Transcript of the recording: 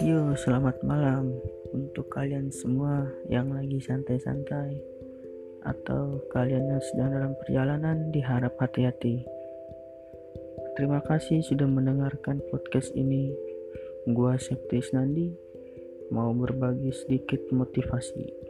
Yo, selamat malam untuk kalian semua yang lagi santai-santai atau kalian yang sedang dalam perjalanan diharap hati-hati. Terima kasih sudah mendengarkan podcast ini. Gua Septis Nandi mau berbagi sedikit motivasi.